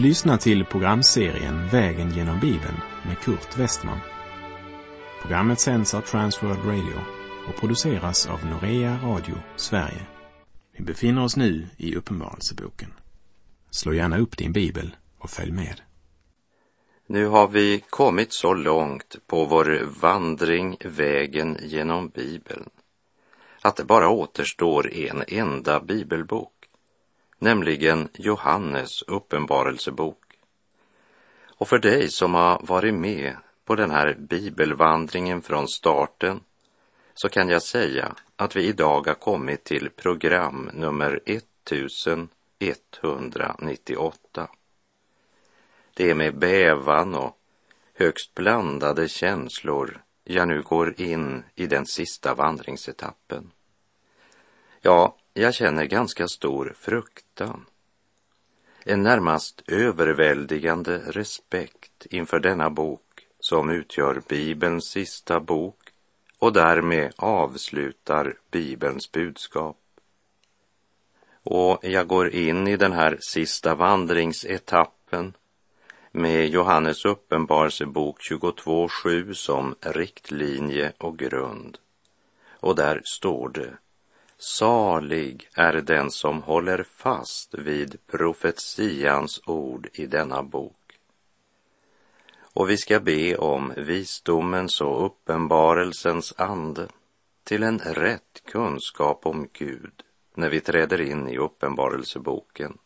Du lyssnar till programserien Vägen genom Bibeln med Kurt Westman. Programmet sänds av Transworld Radio och produceras av Norea Radio Sverige. Vi befinner oss nu i Uppenbarelseboken. Slå gärna upp din bibel och följ med. Nu har vi kommit så långt på vår vandring vägen genom Bibeln att det bara återstår en enda bibelbok nämligen Johannes uppenbarelsebok. Och för dig som har varit med på den här bibelvandringen från starten så kan jag säga att vi idag har kommit till program nummer 1198. Det är med bävan och högst blandade känslor jag nu går in i den sista vandringsetappen. Ja, jag känner ganska stor fruktan. En närmast överväldigande respekt inför denna bok som utgör Bibelns sista bok och därmed avslutar Bibelns budskap. Och jag går in i den här sista vandringsetappen med Johannes uppenbarelsebok 22.7 som riktlinje och grund. Och där står det Salig är den som håller fast vid profetians ord i denna bok. Och vi ska be om visdomens och uppenbarelsens ande till en rätt kunskap om Gud när vi träder in i uppenbarelseboken.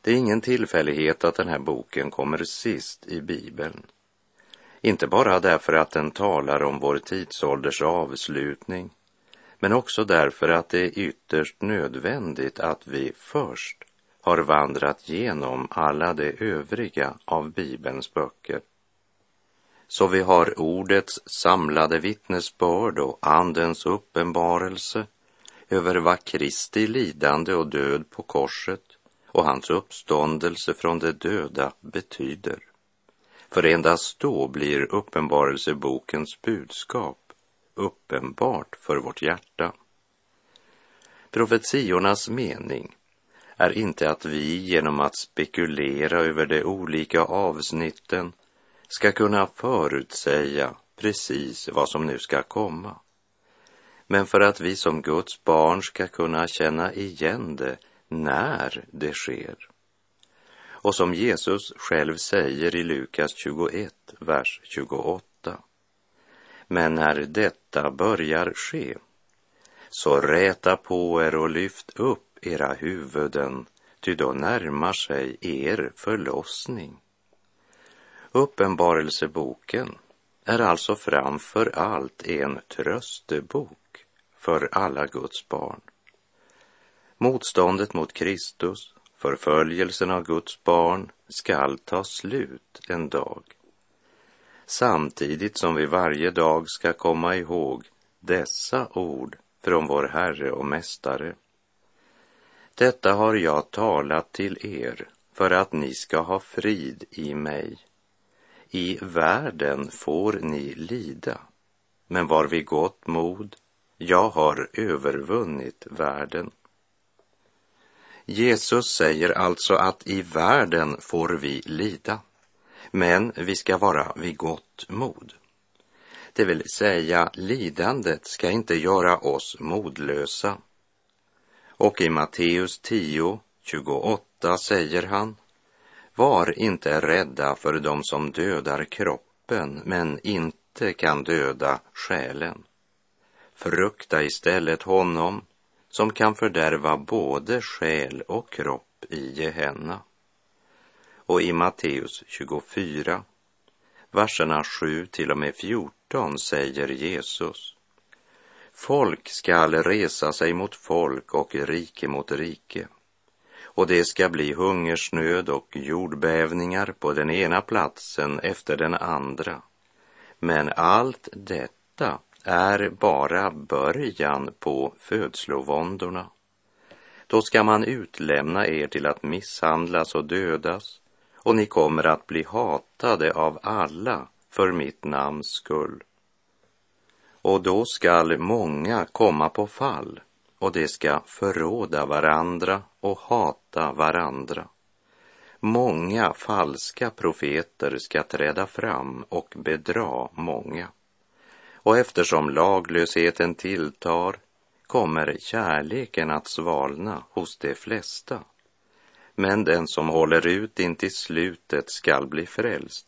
Det är ingen tillfällighet att den här boken kommer sist i Bibeln. Inte bara därför att den talar om vår tidsålders avslutning men också därför att det är ytterst nödvändigt att vi först har vandrat genom alla de övriga av Bibelns böcker. Så vi har ordets samlade vittnesbörd och andens uppenbarelse över vad Kristi lidande och död på korset och hans uppståndelse från de döda betyder. För endast då blir uppenbarelsebokens budskap uppenbart för vårt hjärta. Profetiornas mening är inte att vi genom att spekulera över de olika avsnitten ska kunna förutsäga precis vad som nu ska komma. Men för att vi som Guds barn ska kunna känna igen det när det sker. Och som Jesus själv säger i Lukas 21, vers 28. Men när detta börjar ske, så räta på er och lyft upp era huvuden, ty då närmar sig er förlossning. Uppenbarelseboken är alltså framför allt en tröstebok för alla Guds barn. Motståndet mot Kristus, förföljelsen av Guds barn, skall ta slut en dag samtidigt som vi varje dag ska komma ihåg dessa ord från vår Herre och Mästare. Detta har jag talat till er för att ni ska ha frid i mig. I världen får ni lida, men var vid gott mod, jag har övervunnit världen. Jesus säger alltså att i världen får vi lida. Men vi ska vara vid gott mod. Det vill säga, lidandet ska inte göra oss modlösa. Och i Matteus 10, 28 säger han, var inte rädda för dem som dödar kroppen men inte kan döda själen. Frukta istället honom som kan fördärva både själ och kropp i Gehenna. Och i Matteus 24, verserna 7 till och med 14 säger Jesus. Folk skall resa sig mot folk och rike mot rike. Och det ska bli hungersnöd och jordbävningar på den ena platsen efter den andra. Men allt detta är bara början på födslovåndorna. Då ska man utlämna er till att misshandlas och dödas och ni kommer att bli hatade av alla för mitt namns skull. Och då skall många komma på fall och de ska förråda varandra och hata varandra. Många falska profeter ska träda fram och bedra många. Och eftersom laglösheten tilltar kommer kärleken att svalna hos de flesta. Men den som håller ut in till slutet skall bli frälst.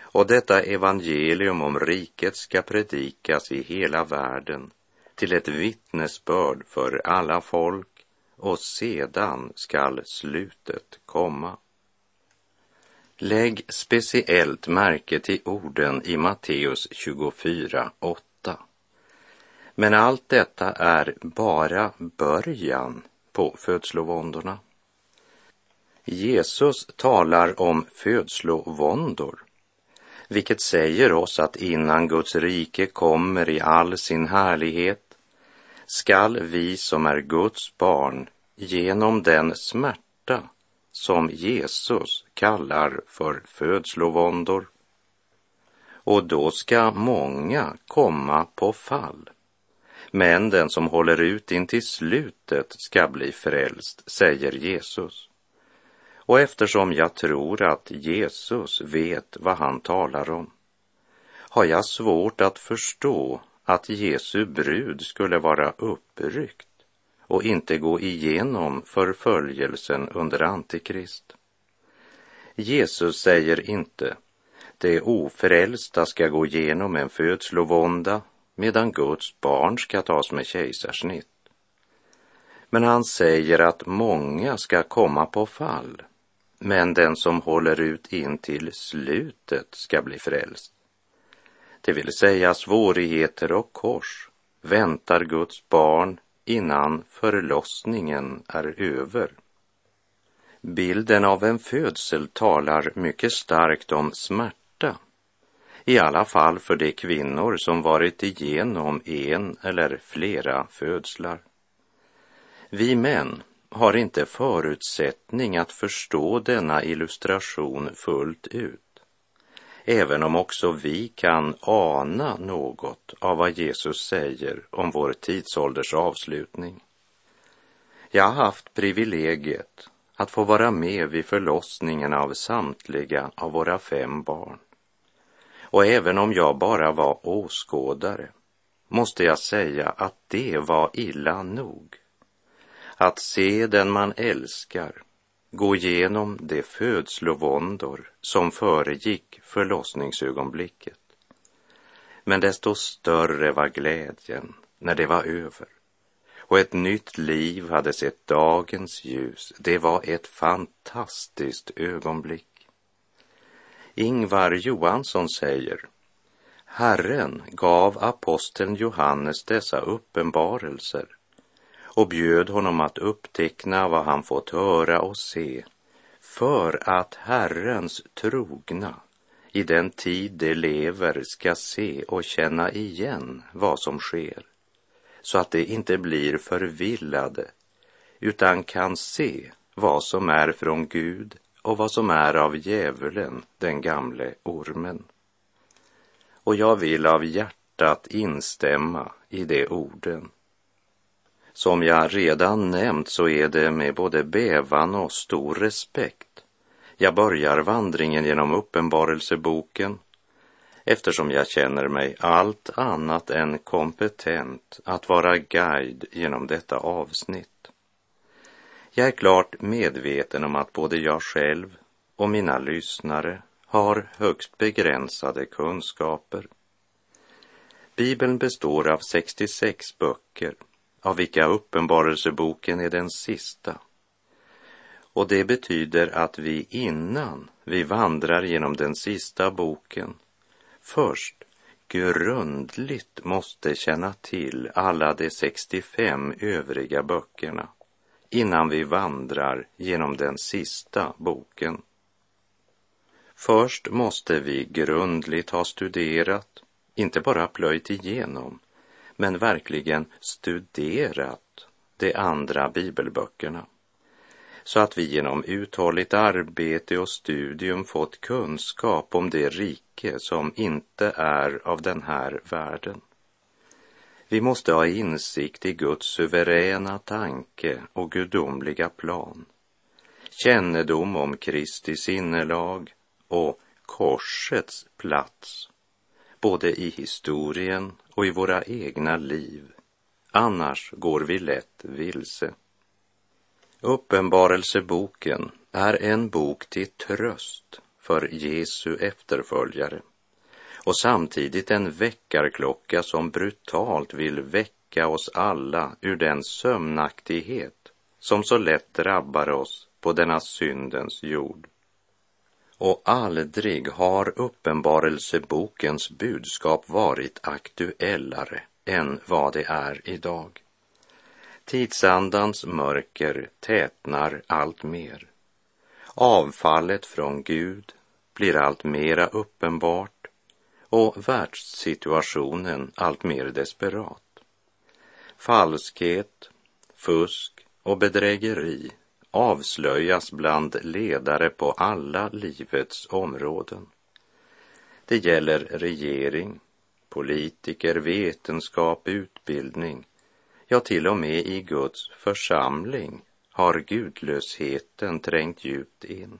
Och detta evangelium om riket ska predikas i hela världen till ett vittnesbörd för alla folk och sedan skall slutet komma. Lägg speciellt märke till orden i Matteus 24, 8. Men allt detta är bara början på födslovåndorna. Jesus talar om födslovåndor, vilket säger oss att innan Guds rike kommer i all sin härlighet skall vi som är Guds barn genom den smärta som Jesus kallar för födslovåndor. Och då ska många komma på fall. Men den som håller ut in till slutet ska bli frälst, säger Jesus. Och eftersom jag tror att Jesus vet vad han talar om har jag svårt att förstå att Jesu brud skulle vara uppryckt och inte gå igenom förföljelsen under Antikrist. Jesus säger inte det ofrälsta ska gå igenom en födslovånda medan Guds barn ska tas med kejsarsnitt. Men han säger att många ska komma på fall, men den som håller ut in till slutet ska bli frälst. Det vill säga svårigheter och kors väntar Guds barn innan förlossningen är över. Bilden av en födsel talar mycket starkt om smärta, i alla fall för de kvinnor som varit igenom en eller flera födslar. Vi män har inte förutsättning att förstå denna illustration fullt ut även om också vi kan ana något av vad Jesus säger om vår tidsålders avslutning. Jag har haft privilegiet att få vara med vid förlossningen av samtliga av våra fem barn. Och även om jag bara var åskådare måste jag säga att det var illa nog. Att se den man älskar gå igenom de födslovåndor som föregick förlossningsögonblicket. Men desto större var glädjen när det var över och ett nytt liv hade sett dagens ljus. Det var ett fantastiskt ögonblick. Ingvar Johansson säger Herren gav aposteln Johannes dessa uppenbarelser och bjöd honom att uppteckna vad han fått höra och se för att Herrens trogna i den tid de lever ska se och känna igen vad som sker så att de inte blir förvillade utan kan se vad som är från Gud och vad som är av djävulen, den gamle ormen. Och jag vill av hjärtat instämma i de orden. Som jag redan nämnt så är det med både bävan och stor respekt jag börjar vandringen genom Uppenbarelseboken eftersom jag känner mig allt annat än kompetent att vara guide genom detta avsnitt. Jag är klart medveten om att både jag själv och mina lyssnare har högst begränsade kunskaper. Bibeln består av 66 böcker av vilka Uppenbarelseboken är den sista. Och det betyder att vi innan vi vandrar genom den sista boken först grundligt måste känna till alla de 65 övriga böckerna innan vi vandrar genom den sista boken. Först måste vi grundligt ha studerat, inte bara plöjt igenom, men verkligen studerat de andra bibelböckerna så att vi genom uthålligt arbete och studium fått kunskap om det rike som inte är av den här världen. Vi måste ha insikt i Guds suveräna tanke och gudomliga plan, kännedom om Kristi sinnelag och korsets plats, både i historien och i våra egna liv. Annars går vi lätt vilse. Uppenbarelseboken är en bok till tröst för Jesu efterföljare och samtidigt en väckarklocka som brutalt vill väcka oss alla ur den sömnaktighet som så lätt drabbar oss på denna syndens jord. Och aldrig har uppenbarelsebokens budskap varit aktuellare än vad det är idag. Tidsandans mörker tätnar allt mer. Avfallet från Gud blir allt mera uppenbart och världssituationen allt mer desperat. Falskhet, fusk och bedrägeri avslöjas bland ledare på alla livets områden. Det gäller regering, politiker, vetenskap, utbildning, ja till och med i Guds församling har gudlösheten trängt djupt in.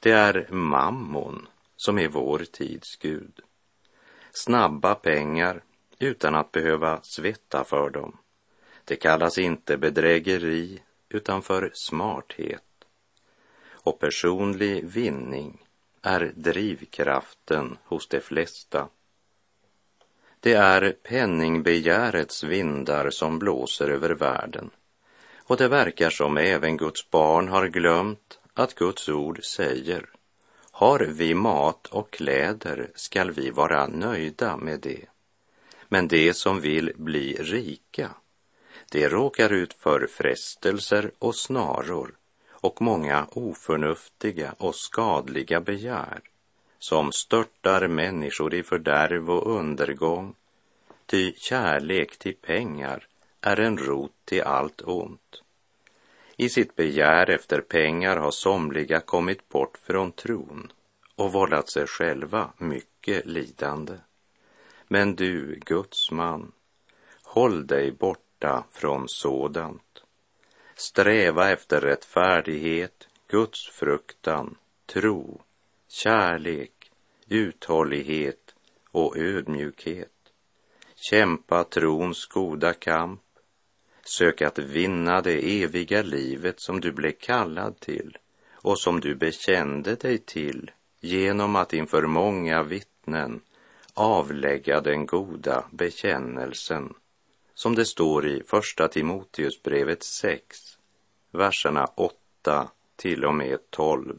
Det är mammon som är vår tids Gud. Snabba pengar utan att behöva svetta för dem. Det kallas inte bedrägeri utan för smarthet. Och personlig vinning är drivkraften hos de flesta. Det är penningbegärets vindar som blåser över världen. Och det verkar som även Guds barn har glömt att Guds ord säger har vi mat och kläder skall vi vara nöjda med det. Men de som vill bli rika, de råkar ut för frestelser och snaror och många oförnuftiga och skadliga begär som störtar människor i fördärv och undergång. Ty kärlek till pengar är en rot till allt ont. I sitt begär efter pengar har somliga kommit bort från tron och vållat sig själva mycket lidande. Men du, Guds man, håll dig borta från sådant. Sträva efter rättfärdighet, Guds fruktan, tro, kärlek, uthållighet och ödmjukhet. Kämpa trons goda kamp. Sök att vinna det eviga livet som du blev kallad till och som du bekände dig till genom att inför många vittnen avlägga den goda bekännelsen som det står i Första Timoteusbrevet 6, verserna 8 till och med 12.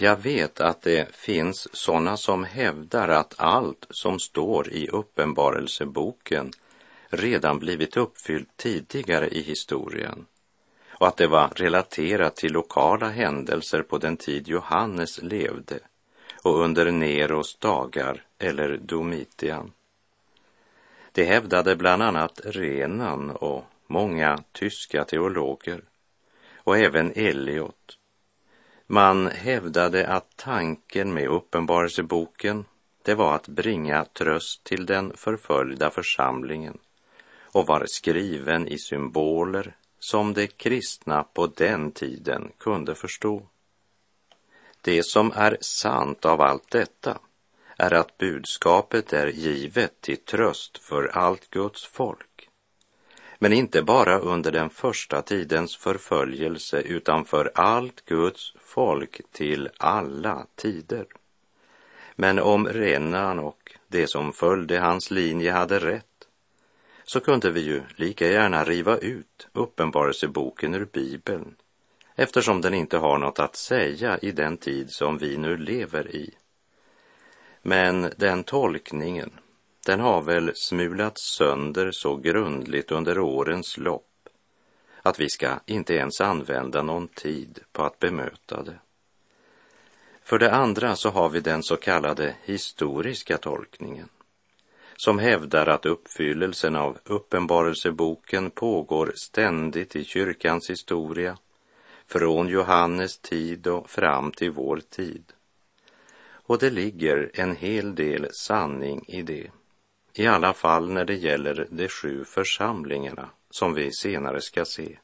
Jag vet att det finns sådana som hävdar att allt som står i Uppenbarelseboken redan blivit uppfyllt tidigare i historien och att det var relaterat till lokala händelser på den tid Johannes levde och under Neros dagar eller Domitian. Det hävdade bland annat Renan och många tyska teologer och även Eliot man hävdade att tanken med Uppenbarelseboken det var att bringa tröst till den förföljda församlingen och var skriven i symboler som de kristna på den tiden kunde förstå. Det som är sant av allt detta är att budskapet är givet till tröst för allt Guds folk men inte bara under den första tidens förföljelse utan för allt Guds folk till alla tider. Men om Renan och det som följde hans linje hade rätt så kunde vi ju lika gärna riva ut Uppenbarelseboken ur Bibeln eftersom den inte har något att säga i den tid som vi nu lever i. Men den tolkningen den har väl smulats sönder så grundligt under årens lopp att vi ska inte ens använda någon tid på att bemöta det. För det andra så har vi den så kallade historiska tolkningen som hävdar att uppfyllelsen av Uppenbarelseboken pågår ständigt i kyrkans historia, från Johannes tid och fram till vår tid. Och det ligger en hel del sanning i det, i alla fall när det gäller de sju församlingarna som vi senare ska se.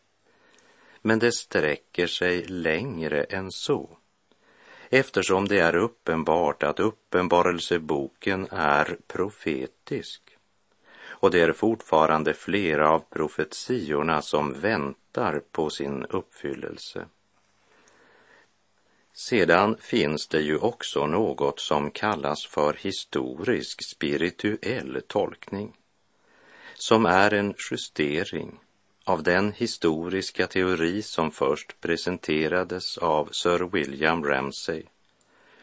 Men det sträcker sig längre än så eftersom det är uppenbart att uppenbarelseboken är profetisk. Och det är fortfarande flera av profetiorna som väntar på sin uppfyllelse. Sedan finns det ju också något som kallas för historisk spirituell tolkning, som är en justering av den historiska teori som först presenterades av Sir William Ramsay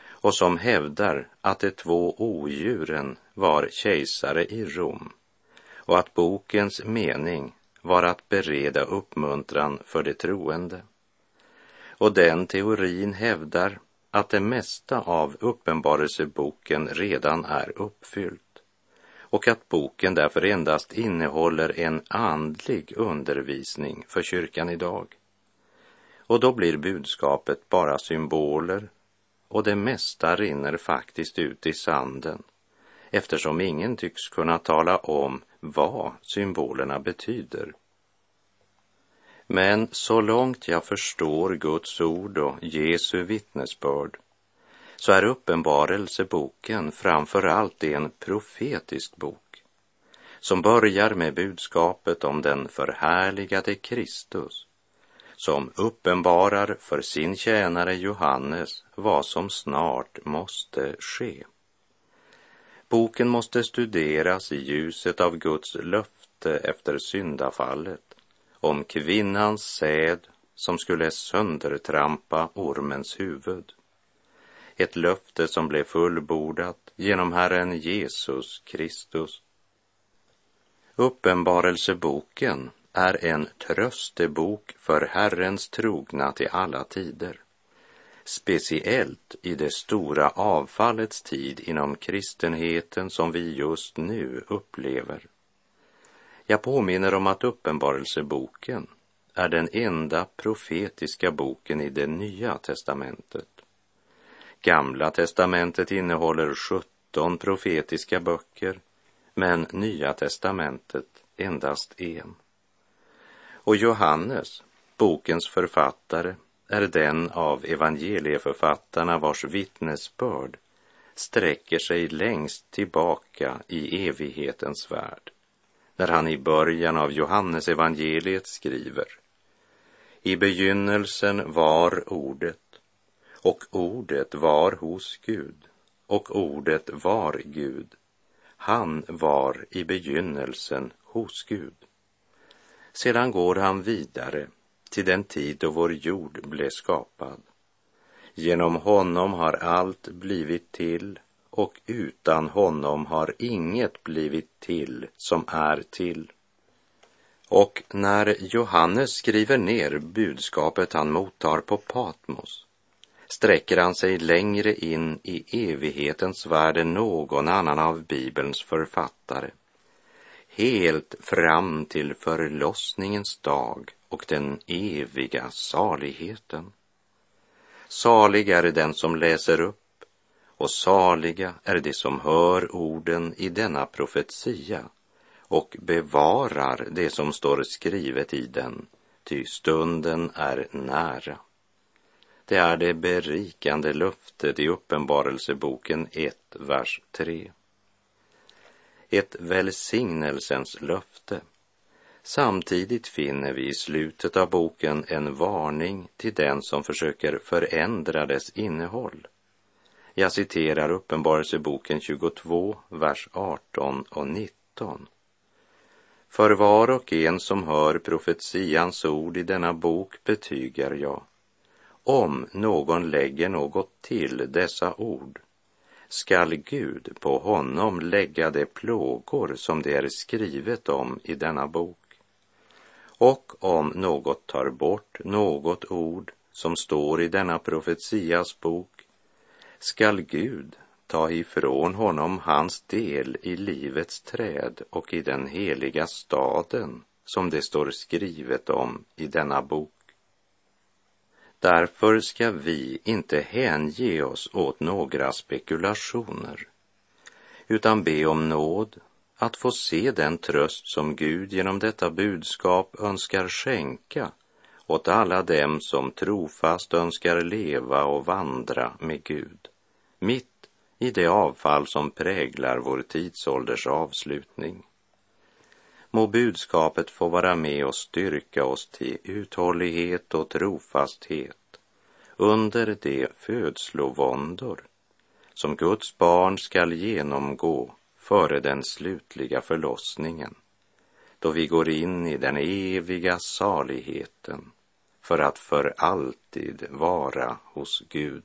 och som hävdar att de två odjuren var kejsare i Rom och att bokens mening var att bereda uppmuntran för de troende. Och den teorin hävdar att det mesta av uppenbarelseboken redan är uppfyllt och att boken därför endast innehåller en andlig undervisning för kyrkan idag. Och då blir budskapet bara symboler och det mesta rinner faktiskt ut i sanden eftersom ingen tycks kunna tala om vad symbolerna betyder. Men så långt jag förstår Guds ord och Jesu vittnesbörd så är Uppenbarelseboken framför allt en profetisk bok som börjar med budskapet om den förhärligade Kristus som uppenbarar för sin tjänare Johannes vad som snart måste ske. Boken måste studeras i ljuset av Guds löfte efter syndafallet om kvinnans säd som skulle söndertrampa ormens huvud ett löfte som blev fullbordat genom Herren Jesus Kristus. Uppenbarelseboken är en tröstebok för Herrens trogna till alla tider. Speciellt i det stora avfallets tid inom kristenheten som vi just nu upplever. Jag påminner om att Uppenbarelseboken är den enda profetiska boken i det nya testamentet. Gamla testamentet innehåller 17 profetiska böcker, men Nya testamentet endast en. Och Johannes, bokens författare, är den av evangelieförfattarna vars vittnesbörd sträcker sig längst tillbaka i evighetens värld. När han i början av Johannes evangeliet skriver I begynnelsen var ordet och ordet var hos Gud, och ordet var Gud. Han var i begynnelsen hos Gud. Sedan går han vidare till den tid då vår jord blev skapad. Genom honom har allt blivit till och utan honom har inget blivit till som är till. Och när Johannes skriver ner budskapet han mottar på Patmos sträcker han sig längre in i evighetens värld än någon annan av Bibelns författare. Helt fram till förlossningens dag och den eviga saligheten. Salig är den som läser upp och saliga är de som hör orden i denna profetia och bevarar det som står skrivet i den, ty stunden är nära. Det är det berikande löftet i Uppenbarelseboken 1, vers 3. Ett välsignelsens löfte. Samtidigt finner vi i slutet av boken en varning till den som försöker förändra dess innehåll. Jag citerar Uppenbarelseboken 22, vers 18 och 19. För var och en som hör profetians ord i denna bok betygar jag om någon lägger något till dessa ord skall Gud på honom lägga de plågor som det är skrivet om i denna bok. Och om något tar bort något ord som står i denna profetias bok skall Gud ta ifrån honom hans del i livets träd och i den heliga staden som det står skrivet om i denna bok. Därför ska vi inte hänge oss åt några spekulationer utan be om nåd att få se den tröst som Gud genom detta budskap önskar skänka åt alla dem som trofast önskar leva och vandra med Gud, mitt i det avfall som präglar vår tidsålders avslutning. Må budskapet få vara med och styrka oss till uthållighet och trofasthet under de födslovåndor som Guds barn skall genomgå före den slutliga förlossningen, då vi går in i den eviga saligheten för att för alltid vara hos Gud.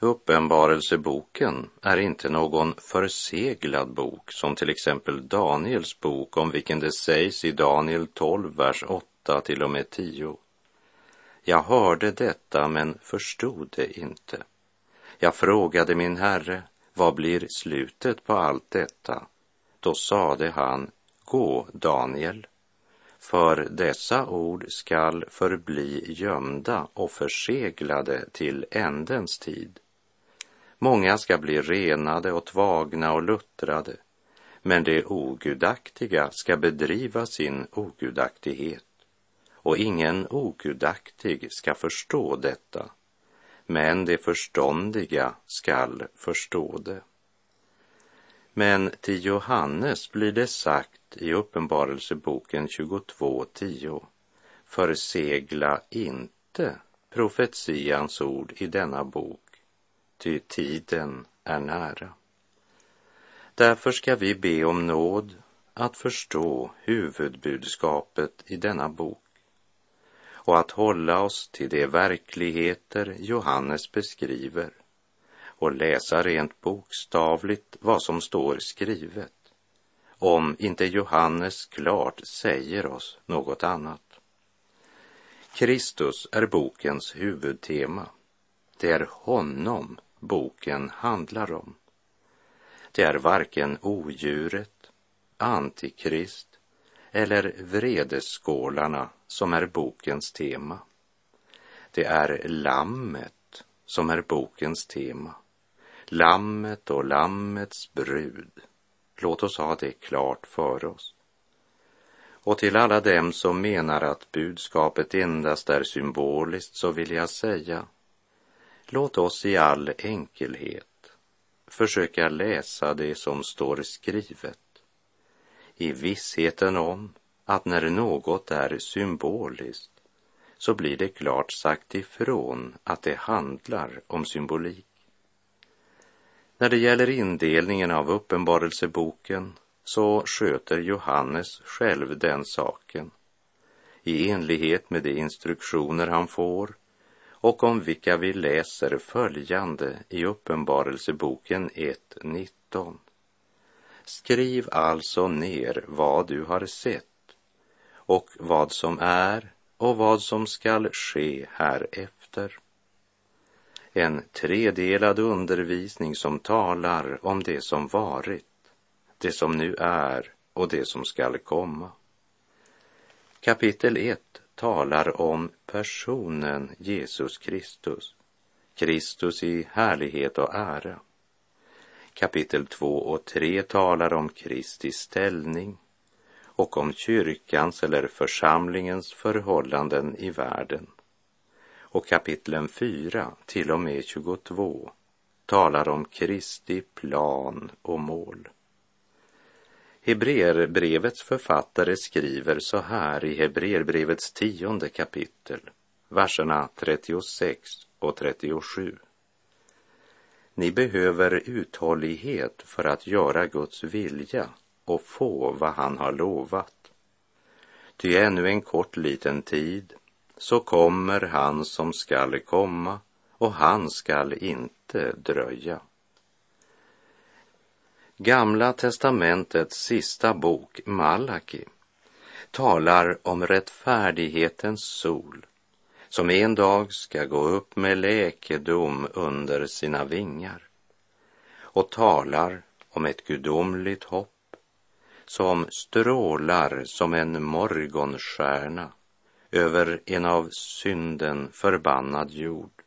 Uppenbarelseboken är inte någon förseglad bok som till exempel Daniels bok om vilken det sägs i Daniel 12, vers 8 till och med 10. Jag hörde detta men förstod det inte. Jag frågade min herre, vad blir slutet på allt detta? Då sade han, gå Daniel, för dessa ord skall förbli gömda och förseglade till ändens tid. Många ska bli renade och tvagna och luttrade, men de ogudaktiga ska bedriva sin ogudaktighet och ingen ogudaktig ska förstå detta, men de förståndiga skall förstå det. Men till Johannes blir det sagt i Uppenbarelseboken 22.10, försegla inte profetians ord i denna bok, ty tiden är nära. Därför ska vi be om nåd att förstå huvudbudskapet i denna bok och att hålla oss till de verkligheter Johannes beskriver och läsa rent bokstavligt vad som står skrivet, om inte Johannes klart säger oss något annat. Kristus är bokens huvudtema. Det är honom boken handlar om. Det är varken odjuret, antikrist eller vredesskålarna som är bokens tema. Det är lammet som är bokens tema. Lammet och lammets brud. Låt oss ha det klart för oss. Och till alla dem som menar att budskapet endast är symboliskt så vill jag säga, låt oss i all enkelhet försöka läsa det som står skrivet i vissheten om att när något är symboliskt så blir det klart sagt ifrån att det handlar om symbolik. När det gäller indelningen av Uppenbarelseboken så sköter Johannes själv den saken i enlighet med de instruktioner han får och om vilka vi läser följande i Uppenbarelseboken 1.19. Skriv alltså ner vad du har sett och vad som är och vad som skall ske härefter. En tredelad undervisning som talar om det som varit, det som nu är och det som skall komma. Kapitel 1 talar om personen Jesus Kristus, Kristus i härlighet och ära. Kapitel 2 och 3 talar om Kristi ställning och om kyrkans eller församlingens förhållanden i världen. Och kapitlen 4 till och med 22 talar om Kristi plan och mål. Hebreerbrevets författare skriver så här i Hebreerbrevets tionde kapitel, verserna 36 och 37. Ni behöver uthållighet för att göra Guds vilja och få vad han har lovat. Ty ännu en kort liten tid så kommer han som skall komma och han skall inte dröja. Gamla testamentets sista bok, Malaki, talar om rättfärdighetens sol som en dag ska gå upp med läkedom under sina vingar och talar om ett gudomligt hopp som strålar som en morgonstjärna över en av synden förbannad jord.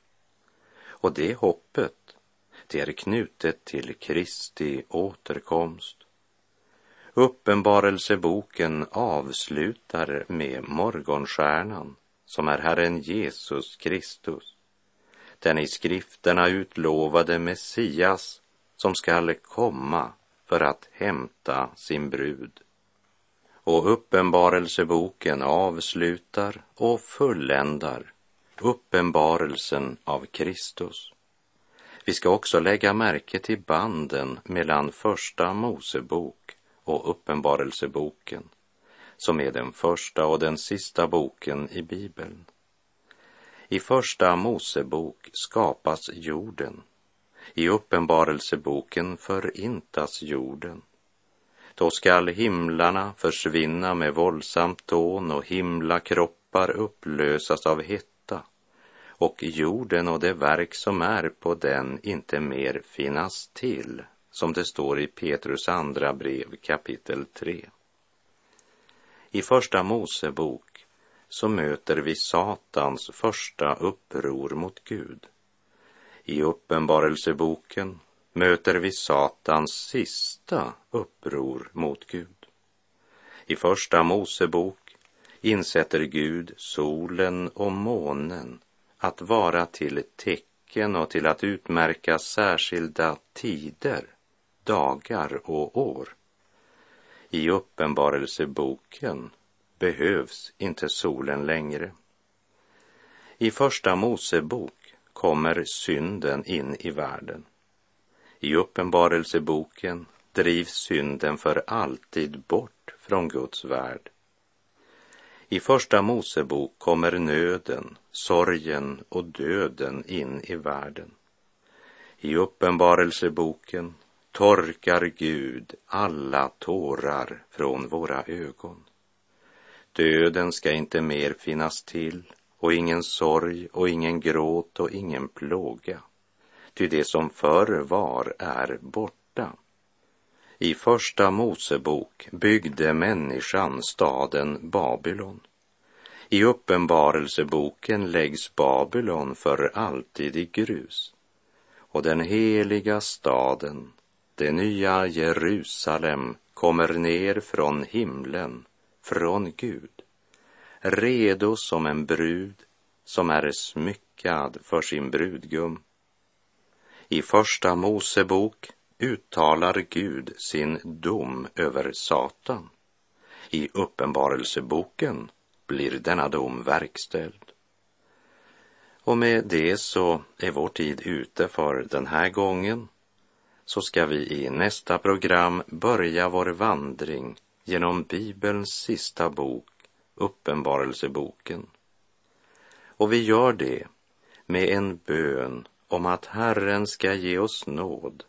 Och det hoppet, det är knutet till Kristi återkomst. Uppenbarelseboken avslutar med morgonstjärnan som är Herren Jesus Kristus, den i skrifterna utlovade Messias som skall komma för att hämta sin brud. Och uppenbarelseboken avslutar och fulländar uppenbarelsen av Kristus. Vi ska också lägga märke till banden mellan Första Mosebok och Uppenbarelseboken, som är den första och den sista boken i Bibeln. I Första Mosebok skapas jorden. I Uppenbarelseboken förintas jorden. Då skall himlarna försvinna med våldsamt dån och himlakroppar upplösas av hett och jorden och det verk som är på den inte mer finnas till, som det står i Petrus andra brev kapitel 3. I Första Mosebok så möter vi Satans första uppror mot Gud. I Uppenbarelseboken möter vi Satans sista uppror mot Gud. I Första Mosebok insätter Gud solen och månen att vara till tecken och till att utmärka särskilda tider, dagar och år. I Uppenbarelseboken behövs inte solen längre. I Första Mosebok kommer synden in i världen. I Uppenbarelseboken drivs synden för alltid bort från Guds värld. I Första Mosebok kommer nöden, sorgen och döden in i världen. I Uppenbarelseboken torkar Gud alla tårar från våra ögon. Döden ska inte mer finnas till och ingen sorg och ingen gråt och ingen plåga. Ty det som förr var är borta. I Första Mosebok byggde människan staden Babylon. I Uppenbarelseboken läggs Babylon för alltid i grus och den heliga staden, det nya Jerusalem, kommer ner från himlen, från Gud, redo som en brud som är smyckad för sin brudgum. I Första Mosebok uttalar Gud sin dom över Satan. I Uppenbarelseboken blir denna dom verkställd. Och med det så är vår tid ute för den här gången. Så ska vi i nästa program börja vår vandring genom Bibelns sista bok, Uppenbarelseboken. Och vi gör det med en bön om att Herren ska ge oss nåd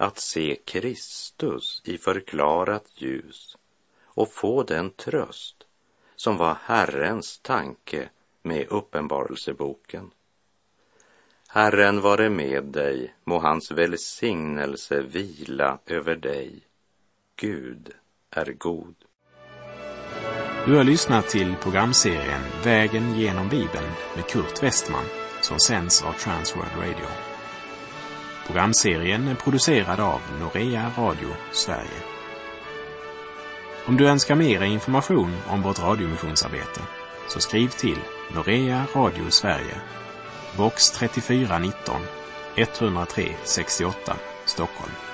att se Kristus i förklarat ljus och få den tröst som var Herrens tanke med Uppenbarelseboken. Herren vare med dig, må hans välsignelse vila över dig. Gud är god. Du har lyssnat till programserien Vägen genom Bibeln med Kurt Westman som sänds av Transworld Radio. Programserien är producerad av Norea Radio Sverige. Om du önskar mer information om vårt radiomissionsarbete så skriv till Norea Radio Sverige, box 3419 103 68 Stockholm.